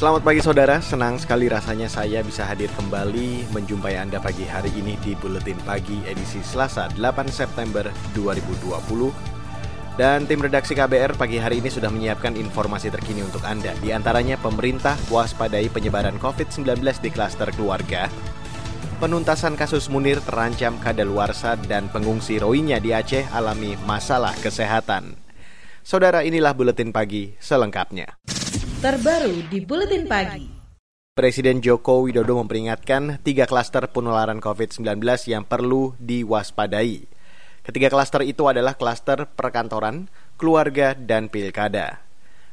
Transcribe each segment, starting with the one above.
Selamat pagi saudara, senang sekali rasanya saya bisa hadir kembali menjumpai Anda pagi hari ini di Buletin Pagi edisi Selasa 8 September 2020. Dan tim redaksi KBR pagi hari ini sudah menyiapkan informasi terkini untuk Anda. Di antaranya pemerintah waspadai penyebaran COVID-19 di klaster keluarga, penuntasan kasus Munir terancam kadaluarsa dan pengungsi Rohingya di Aceh alami masalah kesehatan. Saudara inilah Buletin Pagi selengkapnya terbaru di Buletin Pagi. Presiden Joko Widodo memperingatkan tiga klaster penularan COVID-19 yang perlu diwaspadai. Ketiga klaster itu adalah klaster perkantoran, keluarga, dan pilkada.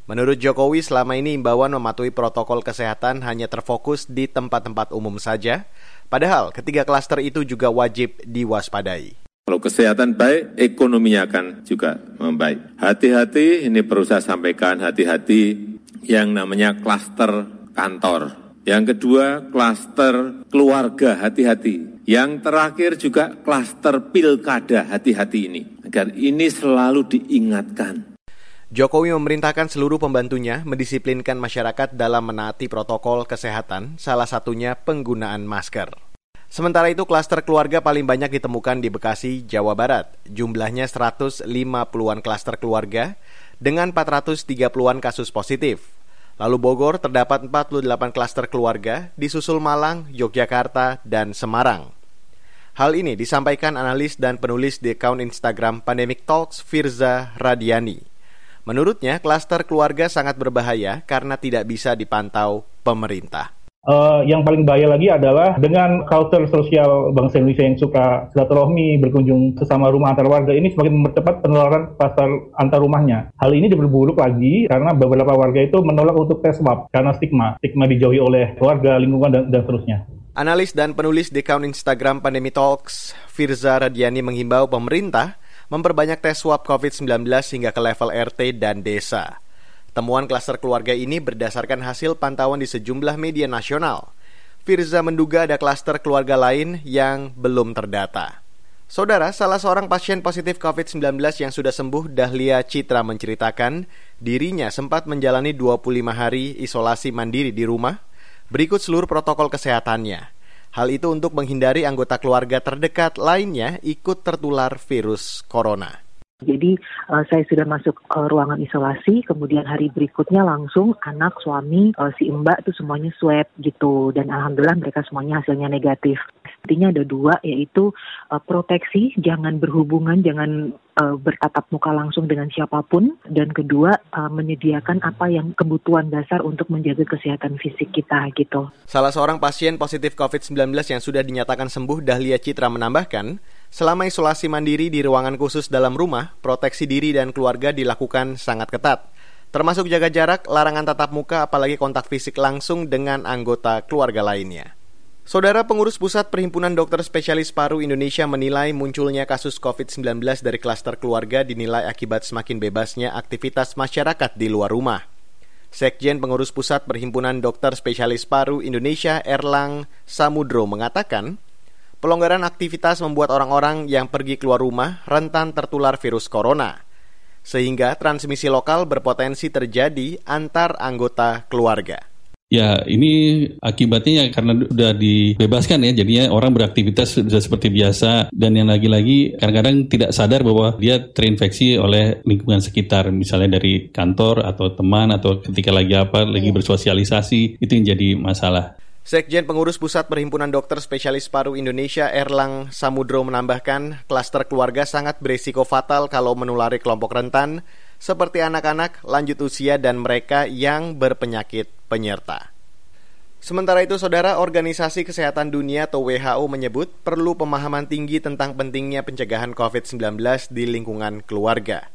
Menurut Jokowi, selama ini imbauan mematuhi protokol kesehatan hanya terfokus di tempat-tempat umum saja, padahal ketiga klaster itu juga wajib diwaspadai. Kalau kesehatan baik, ekonominya akan juga membaik. Hati-hati, ini perlu saya sampaikan, hati-hati yang namanya klaster kantor. Yang kedua, klaster keluarga, hati-hati. Yang terakhir juga klaster pilkada, hati-hati ini. Agar ini selalu diingatkan. Jokowi memerintahkan seluruh pembantunya mendisiplinkan masyarakat dalam menaati protokol kesehatan, salah satunya penggunaan masker. Sementara itu, klaster keluarga paling banyak ditemukan di Bekasi, Jawa Barat. Jumlahnya 150-an klaster keluarga dengan 430-an kasus positif. Lalu Bogor terdapat 48 klaster keluarga, disusul Malang, Yogyakarta, dan Semarang. Hal ini disampaikan analis dan penulis di akun Instagram Pandemic Talks Firza Radiani. Menurutnya, klaster keluarga sangat berbahaya karena tidak bisa dipantau pemerintah. Uh, yang paling bahaya lagi adalah dengan culture sosial bangsa Indonesia yang suka silaturahmi, berkunjung sesama rumah antar warga ini semakin mempercepat penularan pasar antar rumahnya. Hal ini diperburuk lagi karena beberapa warga itu menolak untuk tes swab karena stigma, stigma dijauhi oleh keluarga, lingkungan dan, dan seterusnya. Analis dan penulis di akun Instagram Pandemi Talks, Firza Radiani menghimbau pemerintah memperbanyak tes swab COVID-19 hingga ke level RT dan desa. Temuan klaster keluarga ini berdasarkan hasil pantauan di sejumlah media nasional. Firza menduga ada klaster keluarga lain yang belum terdata. Saudara, salah seorang pasien positif COVID-19 yang sudah sembuh, Dahlia Citra menceritakan dirinya sempat menjalani 25 hari isolasi mandiri di rumah, berikut seluruh protokol kesehatannya. Hal itu untuk menghindari anggota keluarga terdekat lainnya ikut tertular virus corona. Jadi uh, saya sudah masuk uh, ruangan isolasi, kemudian hari berikutnya langsung anak, suami, uh, si mbak itu semuanya swab gitu, dan alhamdulillah mereka semuanya hasilnya negatif. Artinya ada dua, yaitu uh, proteksi, jangan berhubungan, jangan uh, bertatap muka langsung dengan siapa pun, dan kedua uh, menyediakan apa yang kebutuhan dasar untuk menjaga kesehatan fisik kita gitu. Salah seorang pasien positif COVID-19 yang sudah dinyatakan sembuh, Dahlia Citra menambahkan, Selama isolasi mandiri di ruangan khusus dalam rumah, proteksi diri dan keluarga dilakukan sangat ketat. Termasuk jaga jarak, larangan tatap muka, apalagi kontak fisik langsung dengan anggota keluarga lainnya. Saudara pengurus Pusat Perhimpunan Dokter Spesialis Paru Indonesia menilai munculnya kasus COVID-19 dari klaster keluarga dinilai akibat semakin bebasnya aktivitas masyarakat di luar rumah. Sekjen Pengurus Pusat Perhimpunan Dokter Spesialis Paru Indonesia Erlang Samudro mengatakan, Pelonggaran aktivitas membuat orang-orang yang pergi keluar rumah rentan tertular virus corona, sehingga transmisi lokal berpotensi terjadi antar anggota keluarga. Ya, ini akibatnya ya karena sudah dibebaskan ya, jadinya orang beraktivitas sudah seperti biasa dan yang lagi-lagi kadang-kadang tidak sadar bahwa dia terinfeksi oleh lingkungan sekitar, misalnya dari kantor atau teman atau ketika lagi apa, lagi iya. bersosialisasi, itu yang jadi masalah. Sekjen Pengurus Pusat Perhimpunan Dokter Spesialis Paru Indonesia Erlang Samudro menambahkan, klaster keluarga sangat berisiko fatal kalau menulari kelompok rentan seperti anak-anak, lanjut usia, dan mereka yang berpenyakit penyerta. Sementara itu, Saudara, Organisasi Kesehatan Dunia atau WHO menyebut perlu pemahaman tinggi tentang pentingnya pencegahan COVID-19 di lingkungan keluarga.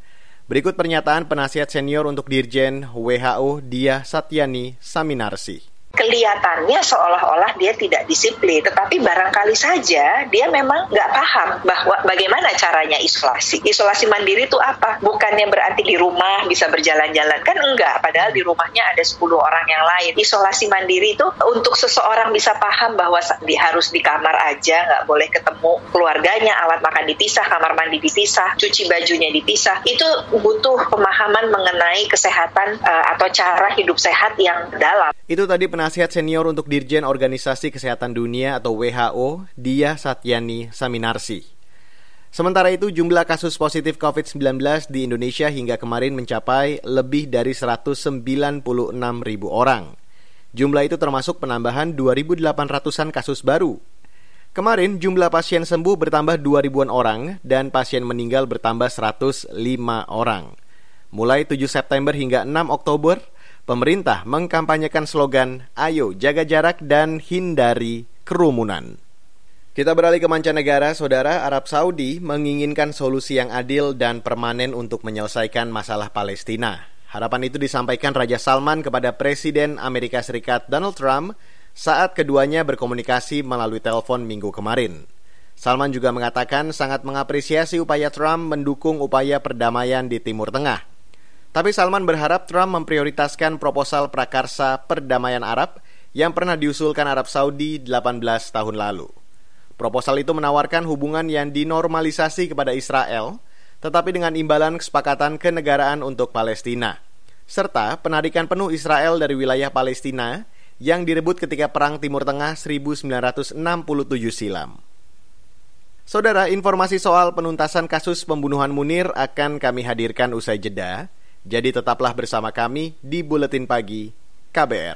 Berikut pernyataan penasihat senior untuk Dirjen WHO Dia Satyani Saminarsi. Kelihatannya seolah-olah dia tidak disiplin, tetapi barangkali saja dia memang nggak paham bahwa bagaimana caranya isolasi. Isolasi mandiri itu apa? Bukannya berarti di rumah bisa berjalan-jalan kan enggak, padahal di rumahnya ada 10 orang yang lain. Isolasi mandiri itu untuk seseorang bisa paham bahwa harus di kamar aja, nggak boleh ketemu keluarganya, alat makan dipisah, kamar mandi dipisah, cuci bajunya dipisah. Itu butuh pemahaman mengenai kesehatan uh, atau cara hidup sehat yang dalam. Itu tadi penasihat senior untuk Dirjen Organisasi Kesehatan Dunia atau WHO, Dia Satyani Saminarsi. Sementara itu, jumlah kasus positif COVID-19 di Indonesia hingga kemarin mencapai lebih dari 196 ribu orang. Jumlah itu termasuk penambahan 2.800-an kasus baru. Kemarin jumlah pasien sembuh bertambah 2 ribuan orang dan pasien meninggal bertambah 105 orang. Mulai 7 September hingga 6 Oktober, pemerintah mengkampanyekan slogan Ayo jaga jarak dan hindari kerumunan. Kita beralih ke mancanegara, saudara Arab Saudi menginginkan solusi yang adil dan permanen untuk menyelesaikan masalah Palestina. Harapan itu disampaikan Raja Salman kepada Presiden Amerika Serikat Donald Trump saat keduanya berkomunikasi melalui telepon minggu kemarin. Salman juga mengatakan sangat mengapresiasi upaya Trump mendukung upaya perdamaian di Timur Tengah. Tapi Salman berharap Trump memprioritaskan proposal prakarsa perdamaian Arab yang pernah diusulkan Arab Saudi 18 tahun lalu. Proposal itu menawarkan hubungan yang dinormalisasi kepada Israel, tetapi dengan imbalan kesepakatan kenegaraan untuk Palestina, serta penarikan penuh Israel dari wilayah Palestina yang direbut ketika Perang Timur Tengah 1967 silam. Saudara, informasi soal penuntasan kasus pembunuhan Munir akan kami hadirkan usai jeda. Jadi tetaplah bersama kami di Buletin Pagi KBR.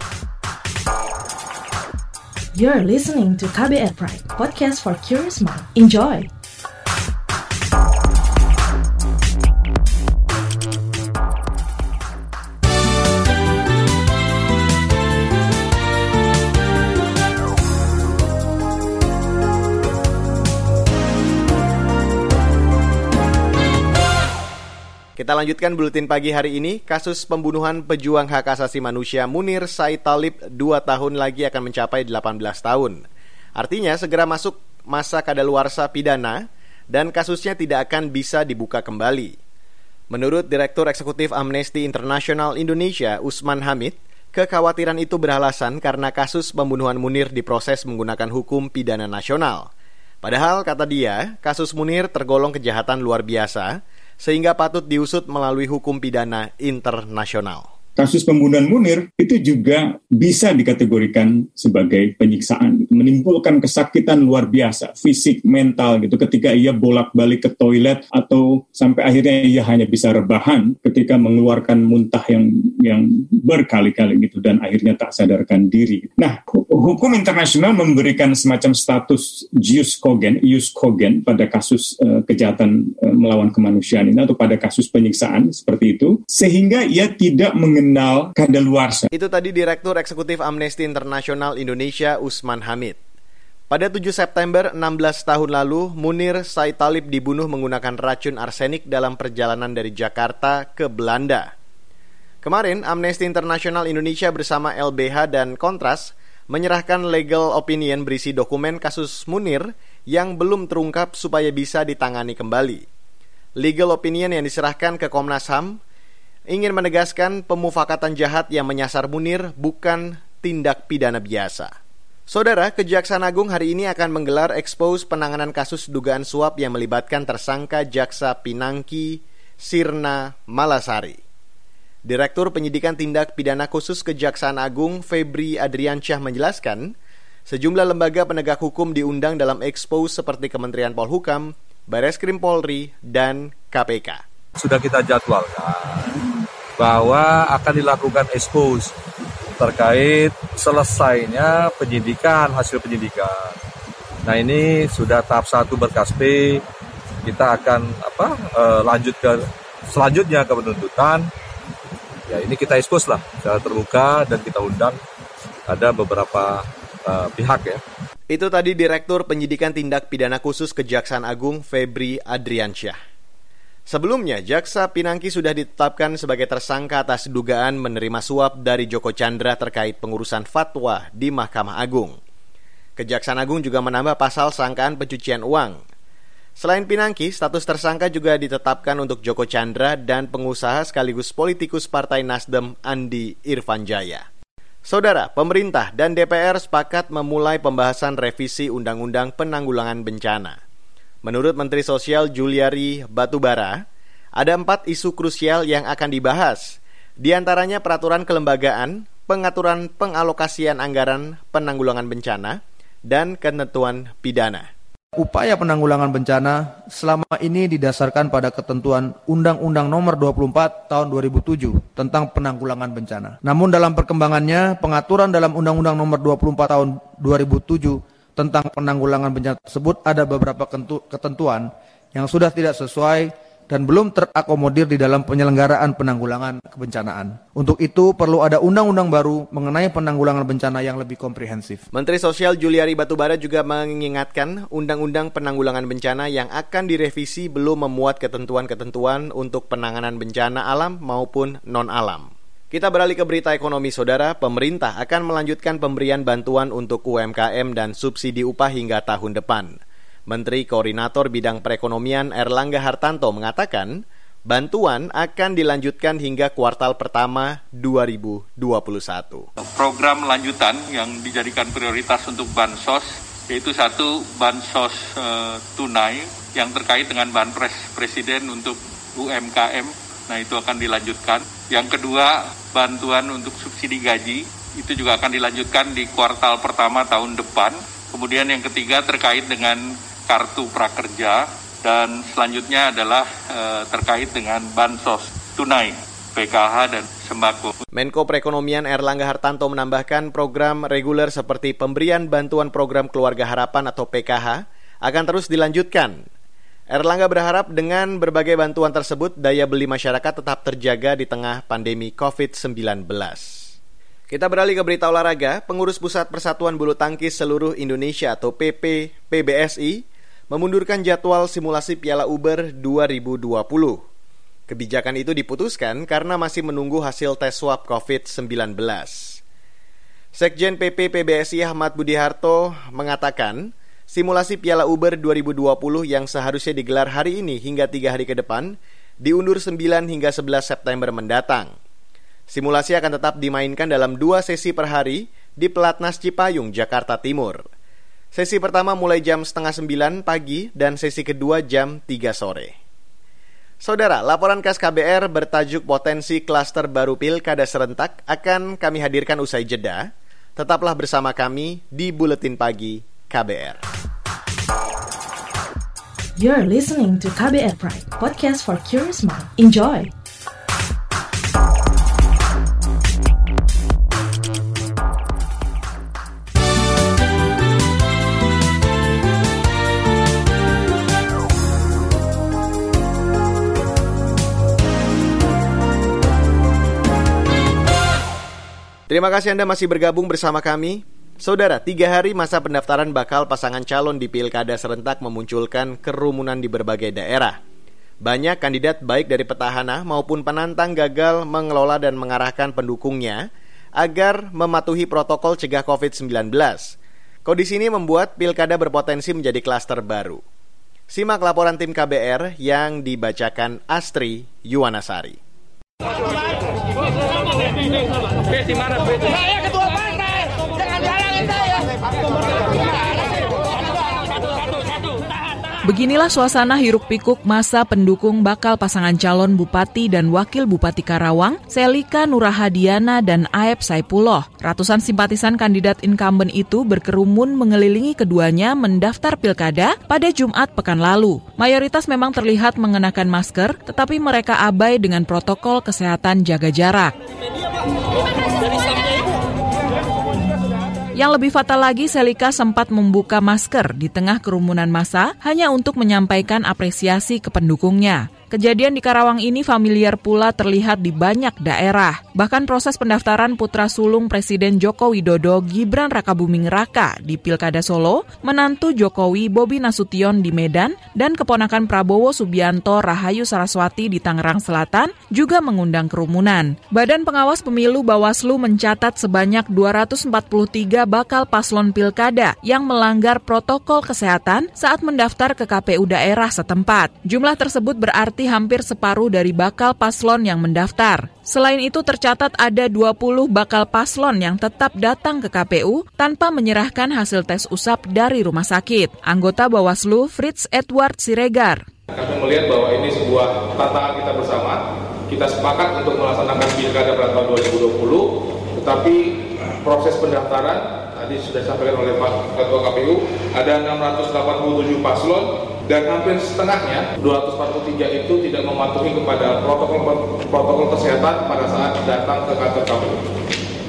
You're listening to KBR Pride, podcast for curious mind. Enjoy! Kita lanjutkan buletin pagi hari ini. Kasus pembunuhan pejuang hak asasi manusia Munir Said Talib dua tahun lagi akan mencapai 18 tahun. Artinya segera masuk masa kadaluarsa pidana dan kasusnya tidak akan bisa dibuka kembali. Menurut Direktur Eksekutif Amnesty International Indonesia, Usman Hamid, kekhawatiran itu beralasan karena kasus pembunuhan Munir diproses menggunakan hukum pidana nasional. Padahal, kata dia, kasus Munir tergolong kejahatan luar biasa sehingga patut diusut melalui hukum pidana internasional kasus pembunuhan Munir itu juga bisa dikategorikan sebagai penyiksaan, menimbulkan kesakitan luar biasa, fisik, mental gitu ketika ia bolak-balik ke toilet atau sampai akhirnya ia hanya bisa rebahan ketika mengeluarkan muntah yang yang berkali-kali gitu dan akhirnya tak sadarkan diri. Nah, hukum internasional memberikan semacam status jus cogen, jus cogen pada kasus uh, kejahatan uh, melawan kemanusiaan ini atau pada kasus penyiksaan seperti itu sehingga ia tidak mengenai kriminal kadaluarsa. Itu tadi Direktur Eksekutif Amnesty International Indonesia Usman Hamid. Pada 7 September 16 tahun lalu, Munir Said Talib dibunuh menggunakan racun arsenik dalam perjalanan dari Jakarta ke Belanda. Kemarin, Amnesty International Indonesia bersama LBH dan Kontras menyerahkan legal opinion berisi dokumen kasus Munir yang belum terungkap supaya bisa ditangani kembali. Legal opinion yang diserahkan ke Komnas HAM ingin menegaskan pemufakatan jahat yang menyasar Munir bukan tindak pidana biasa. Saudara, Kejaksaan Agung hari ini akan menggelar ekspos penanganan kasus dugaan suap yang melibatkan tersangka Jaksa Pinangki Sirna Malasari. Direktur Penyidikan Tindak Pidana Khusus Kejaksaan Agung Febri Adriansyah menjelaskan, sejumlah lembaga penegak hukum diundang dalam ekspos seperti Kementerian Polhukam, Bareskrim Polri, dan KPK. Sudah kita jadwalkan bahwa akan dilakukan expose terkait selesainya penyidikan, hasil penyidikan. Nah ini sudah tahap satu berkas P, kita akan apa e, lanjut ke selanjutnya ke penuntutan. Ya ini kita expose lah secara terbuka dan kita undang ada beberapa e, pihak ya. Itu tadi Direktur Penyidikan Tindak Pidana Khusus Kejaksaan Agung Febri Adriansyah. Sebelumnya, Jaksa Pinangki sudah ditetapkan sebagai tersangka atas dugaan menerima suap dari Joko Chandra terkait pengurusan fatwa di Mahkamah Agung. Kejaksaan Agung juga menambah pasal sangkaan pencucian uang. Selain Pinangki, status tersangka juga ditetapkan untuk Joko Chandra dan pengusaha sekaligus politikus Partai Nasdem Andi Irfanjaya. Saudara, pemerintah dan DPR sepakat memulai pembahasan revisi Undang-Undang Penanggulangan Bencana. Menurut Menteri Sosial Juliari Batubara, ada empat isu krusial yang akan dibahas, di antaranya peraturan kelembagaan, pengaturan pengalokasian anggaran penanggulangan bencana, dan ketentuan pidana. Upaya penanggulangan bencana selama ini didasarkan pada ketentuan Undang-Undang Nomor 24 Tahun 2007 tentang penanggulangan bencana. Namun dalam perkembangannya, pengaturan dalam Undang-Undang Nomor 24 Tahun 2007 tentang penanggulangan bencana tersebut ada beberapa ketentuan yang sudah tidak sesuai dan belum terakomodir di dalam penyelenggaraan penanggulangan kebencanaan. Untuk itu perlu ada undang-undang baru mengenai penanggulangan bencana yang lebih komprehensif. Menteri Sosial Juliari Batubara juga mengingatkan undang-undang penanggulangan bencana yang akan direvisi belum memuat ketentuan-ketentuan untuk penanganan bencana alam maupun non-alam. Kita beralih ke berita ekonomi saudara, pemerintah akan melanjutkan pemberian bantuan untuk UMKM dan subsidi upah hingga tahun depan. Menteri Koordinator Bidang Perekonomian Erlangga Hartanto mengatakan, bantuan akan dilanjutkan hingga kuartal pertama 2021. Program lanjutan yang dijadikan prioritas untuk bansos yaitu satu bansos e, tunai yang terkait dengan banpres presiden untuk UMKM. Nah, itu akan dilanjutkan yang kedua, bantuan untuk subsidi gaji itu juga akan dilanjutkan di kuartal pertama tahun depan. Kemudian yang ketiga terkait dengan kartu prakerja dan selanjutnya adalah e, terkait dengan bansos tunai, PKH dan sembako. Menko Perekonomian Erlangga Hartanto menambahkan program reguler seperti pemberian bantuan program Keluarga Harapan atau PKH akan terus dilanjutkan Erlangga berharap dengan berbagai bantuan tersebut daya beli masyarakat tetap terjaga di tengah pandemi COVID-19. Kita beralih ke berita olahraga. Pengurus Pusat Persatuan Bulu Tangkis Seluruh Indonesia atau PP PBSI memundurkan jadwal simulasi Piala Uber 2020. Kebijakan itu diputuskan karena masih menunggu hasil tes swab COVID-19. Sekjen PP PBSI Ahmad Budi Harto mengatakan, Simulasi Piala Uber 2020 yang seharusnya digelar hari ini hingga tiga hari ke depan diundur 9 hingga 11 September mendatang. Simulasi akan tetap dimainkan dalam dua sesi per hari di Pelatnas Cipayung, Jakarta Timur. Sesi pertama mulai jam setengah sembilan pagi dan sesi kedua jam 3 sore. Saudara, laporan khas KBR bertajuk potensi klaster baru pilkada serentak akan kami hadirkan usai jeda. Tetaplah bersama kami di Buletin Pagi KBR. You're listening to KBR Pride, podcast for curious mind. Enjoy! Terima kasih Anda masih bergabung bersama kami. Saudara, tiga hari masa pendaftaran bakal pasangan calon di pilkada serentak memunculkan kerumunan di berbagai daerah. Banyak kandidat baik dari petahana maupun penantang gagal mengelola dan mengarahkan pendukungnya agar mematuhi protokol cegah COVID-19. Kondisi ini membuat pilkada berpotensi menjadi klaster baru. Simak laporan tim KBR yang dibacakan Astri Yuwanasari. Saya ketua Beginilah suasana hiruk pikuk masa pendukung bakal pasangan calon Bupati dan Wakil Bupati Karawang, Selika Nurahadiana dan Aep Saipullah. Ratusan simpatisan kandidat incumbent itu berkerumun mengelilingi keduanya mendaftar pilkada pada Jumat pekan lalu. Mayoritas memang terlihat mengenakan masker, tetapi mereka abai dengan protokol kesehatan jaga jarak. Yang lebih fatal lagi, Selika sempat membuka masker di tengah kerumunan massa hanya untuk menyampaikan apresiasi ke pendukungnya. Kejadian di Karawang ini familiar pula terlihat di banyak daerah. Bahkan proses pendaftaran putra sulung Presiden Joko Widodo Gibran Rakabuming Raka di Pilkada Solo, menantu Jokowi Bobi Nasution di Medan, dan keponakan Prabowo Subianto Rahayu Saraswati di Tangerang Selatan juga mengundang kerumunan. Badan Pengawas Pemilu Bawaslu mencatat sebanyak 243 bakal paslon pilkada yang melanggar protokol kesehatan saat mendaftar ke KPU daerah setempat. Jumlah tersebut berarti berarti hampir separuh dari bakal paslon yang mendaftar. Selain itu tercatat ada 20 bakal paslon yang tetap datang ke KPU tanpa menyerahkan hasil tes usap dari rumah sakit. Anggota Bawaslu Fritz Edward Siregar. Kami melihat bahwa ini sebuah tantangan kita bersama. Kita sepakat untuk melaksanakan pilkada pada tahun 2020, tetapi proses pendaftaran tadi sudah disampaikan oleh Pak Ketua KPU ada 687 paslon dan hampir setengahnya 243 itu tidak mematuhi kepada protokol protokol kesehatan pada saat datang ke kantor kami.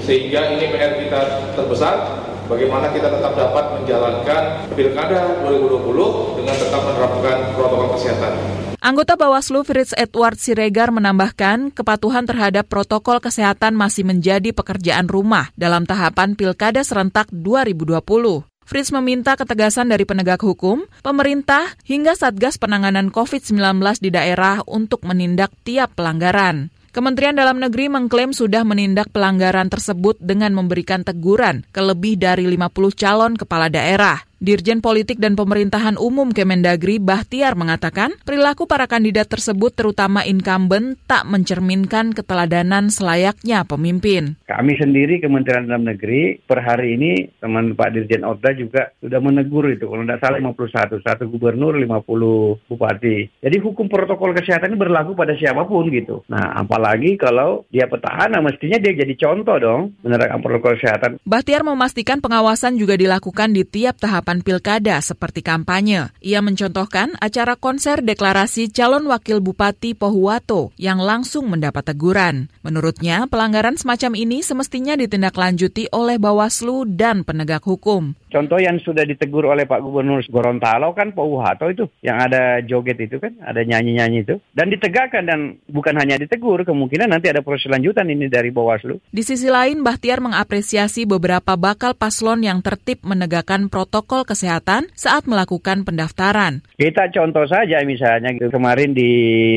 Sehingga ini PR kita terbesar bagaimana kita tetap dapat menjalankan pilkada 2020 dengan tetap menerapkan protokol kesehatan. Anggota Bawaslu Fritz Edward Siregar menambahkan kepatuhan terhadap protokol kesehatan masih menjadi pekerjaan rumah dalam tahapan Pilkada serentak 2020. Fritz meminta ketegasan dari penegak hukum, pemerintah, hingga Satgas Penanganan COVID-19 di daerah untuk menindak tiap pelanggaran. Kementerian Dalam Negeri mengklaim sudah menindak pelanggaran tersebut dengan memberikan teguran ke lebih dari 50 calon kepala daerah. Dirjen Politik dan Pemerintahan Umum Kemendagri Bahtiar mengatakan, perilaku para kandidat tersebut terutama incumbent tak mencerminkan keteladanan selayaknya pemimpin. Kami sendiri Kementerian Dalam Negeri per hari ini teman Pak Dirjen Oda juga sudah menegur itu kalau tidak salah 51, satu gubernur 50 bupati. Jadi hukum protokol kesehatan ini berlaku pada siapa pun gitu. Nah apalagi kalau dia petahana mestinya dia jadi contoh dong menerapkan protokol kesehatan. Bahtiar memastikan pengawasan juga dilakukan di tiap tahap tahapan pilkada seperti kampanye. Ia mencontohkan acara konser deklarasi calon wakil bupati Pohuwato yang langsung mendapat teguran. Menurutnya, pelanggaran semacam ini semestinya ditindaklanjuti oleh Bawaslu dan penegak hukum. Contoh yang sudah ditegur oleh Pak Gubernur Gorontalo kan Pak Uhato itu yang ada joget itu kan, ada nyanyi-nyanyi itu dan ditegakkan dan bukan hanya ditegur, kemungkinan nanti ada proses lanjutan ini dari Bawaslu. Di sisi lain, Bahtiar mengapresiasi beberapa bakal paslon yang tertib menegakkan protokol kesehatan saat melakukan pendaftaran. Kita contoh saja misalnya kemarin di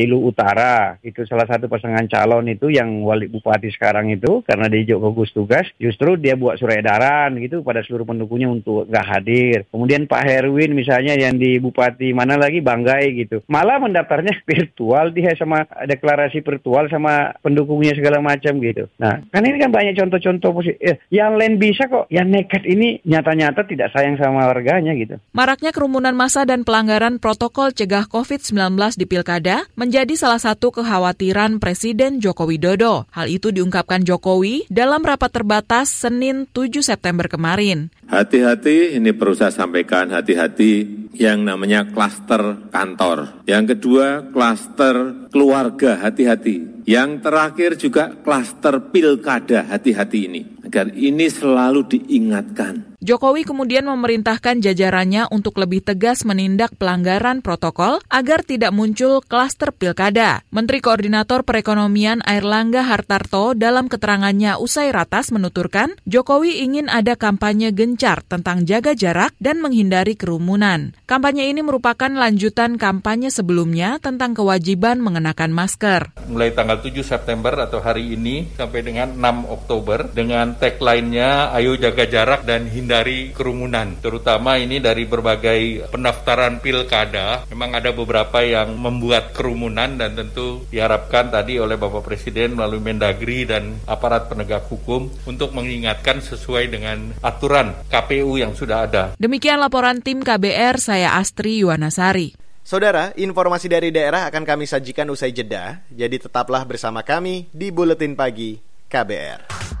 Lu Utara itu salah satu pasangan calon itu yang wali bupati sekarang itu karena dia gugus tugas, justru dia buat surat edaran gitu pada seluruh pendukungnya untuk nggak hadir. Kemudian Pak Herwin misalnya yang di Bupati mana lagi Banggai gitu. Malah mendaftarnya virtual dia sama deklarasi virtual sama pendukungnya segala macam gitu. Nah, kan ini kan banyak contoh-contoh positif. Eh, yang lain bisa kok. Yang nekat ini nyata-nyata tidak sayang sama warganya gitu. Maraknya kerumunan massa dan pelanggaran protokol cegah COVID-19 di Pilkada menjadi salah satu kekhawatiran Presiden Joko Widodo. Hal itu diungkapkan Jokowi dalam rapat terbatas Senin 7 September kemarin. Hati-hati, ini perlu saya sampaikan, hati-hati yang namanya klaster kantor. Yang kedua, klaster keluarga, hati-hati. Yang terakhir juga klaster pilkada, hati-hati ini. Agar ini selalu diingatkan. Jokowi kemudian memerintahkan jajarannya untuk lebih tegas menindak pelanggaran protokol agar tidak muncul klaster pilkada. Menteri Koordinator Perekonomian Airlangga Hartarto dalam keterangannya usai ratas menuturkan Jokowi ingin ada kampanye gencar tentang jaga jarak dan menghindari kerumunan. Kampanye ini merupakan lanjutan kampanye sebelumnya tentang kewajiban mengenakan masker. Mulai tanggal 7 September atau hari ini sampai dengan 6 Oktober dengan tagline-nya ayo jaga jarak dan hindari kerumunan, terutama ini dari berbagai pendaftaran pilkada. Memang ada beberapa yang membuat kerumunan dan tentu diharapkan tadi oleh Bapak Presiden melalui Mendagri dan aparat penegak hukum untuk mengingatkan sesuai dengan aturan KPU yang sudah ada. Demikian laporan tim KBR, saya Astri Yuwanasari. Saudara, informasi dari daerah akan kami sajikan usai jeda, jadi tetaplah bersama kami di Buletin Pagi KBR.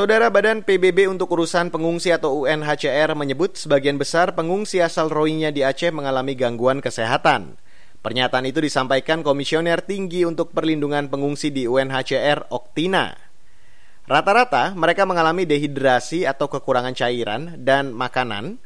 Saudara Badan PBB untuk Urusan Pengungsi atau UNHCR menyebut sebagian besar pengungsi asal Rohingya di Aceh mengalami gangguan kesehatan. Pernyataan itu disampaikan Komisioner Tinggi untuk Perlindungan Pengungsi di UNHCR, Oktina. Rata-rata mereka mengalami dehidrasi atau kekurangan cairan dan makanan,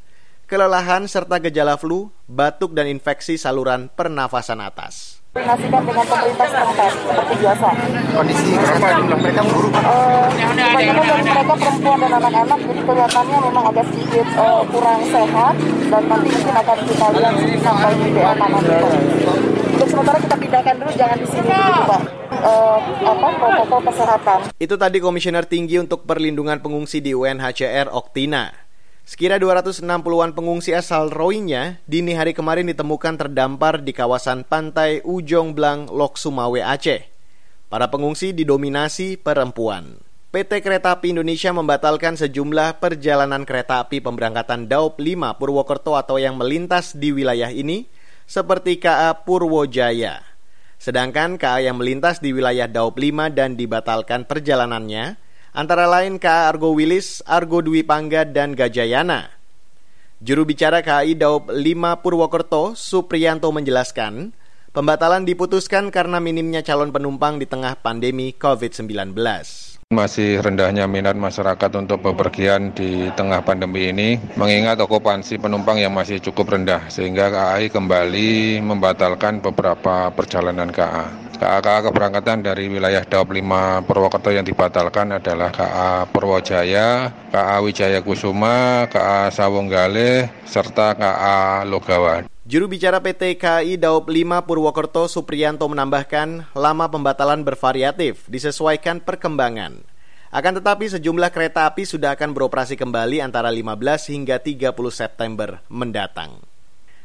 kelelahan serta gejala flu, batuk dan infeksi saluran pernafasan atas koordinasikan dengan pemerintah setempat seperti biasa. Kondisi berapa jumlah mereka buruk? Uh, kebanyakan dari mereka perempuan dan anak-anak, jadi kelihatannya memang agak sedikit uh, kurang sehat dan nanti mungkin akan kita lihat sampai di BLK nanti. Untuk sementara kita pindahkan dulu, jangan di sini dulu, Pak. Uh, apa protokol kesehatan. Itu tadi Komisioner Tinggi untuk Perlindungan Pengungsi di UNHCR Oktina. Sekira 260-an pengungsi asal Rohingya dini hari kemarin ditemukan terdampar di kawasan pantai Ujong Blang, Lok Sumawe, Aceh. Para pengungsi didominasi perempuan. PT Kereta Api Indonesia membatalkan sejumlah perjalanan kereta api pemberangkatan Daup 5 Purwokerto atau yang melintas di wilayah ini, seperti KA Purwojaya. Sedangkan KA yang melintas di wilayah Daup 5 dan dibatalkan perjalanannya antara lain KA Argo Wilis, Argo Dwi Pangga, dan Gajayana. Juru bicara KAI Daup 5 Purwokerto, Supriyanto menjelaskan, pembatalan diputuskan karena minimnya calon penumpang di tengah pandemi COVID-19. Masih rendahnya minat masyarakat untuk bepergian di tengah pandemi ini, mengingat okupansi penumpang yang masih cukup rendah, sehingga KAI kembali membatalkan beberapa perjalanan KA. KA-KA keberangkatan dari wilayah Daup 5 Purwokerto yang dibatalkan adalah KA Purwojaya, KA Wijaya Kusuma, KA Sawonggale, serta KA Logawa. Juru bicara PT KAI Daup 5 Purwokerto Supriyanto menambahkan, lama pembatalan bervariatif, disesuaikan perkembangan. Akan tetapi sejumlah kereta api sudah akan beroperasi kembali antara 15 hingga 30 September mendatang.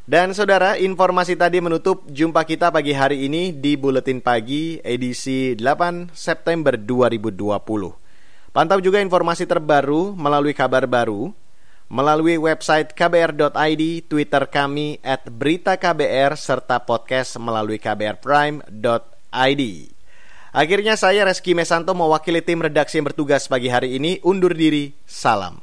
Dan saudara, informasi tadi menutup jumpa kita pagi hari ini di Buletin Pagi edisi 8 September 2020. Pantau juga informasi terbaru melalui kabar baru, melalui website kbr.id, Twitter kami at berita KBR, serta podcast melalui kbrprime.id. Akhirnya saya Reski Mesanto mewakili tim redaksi yang bertugas pagi hari ini undur diri. Salam.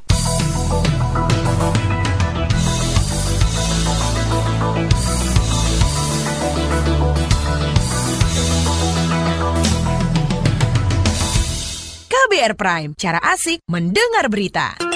KBR Prime, cara asik mendengar berita.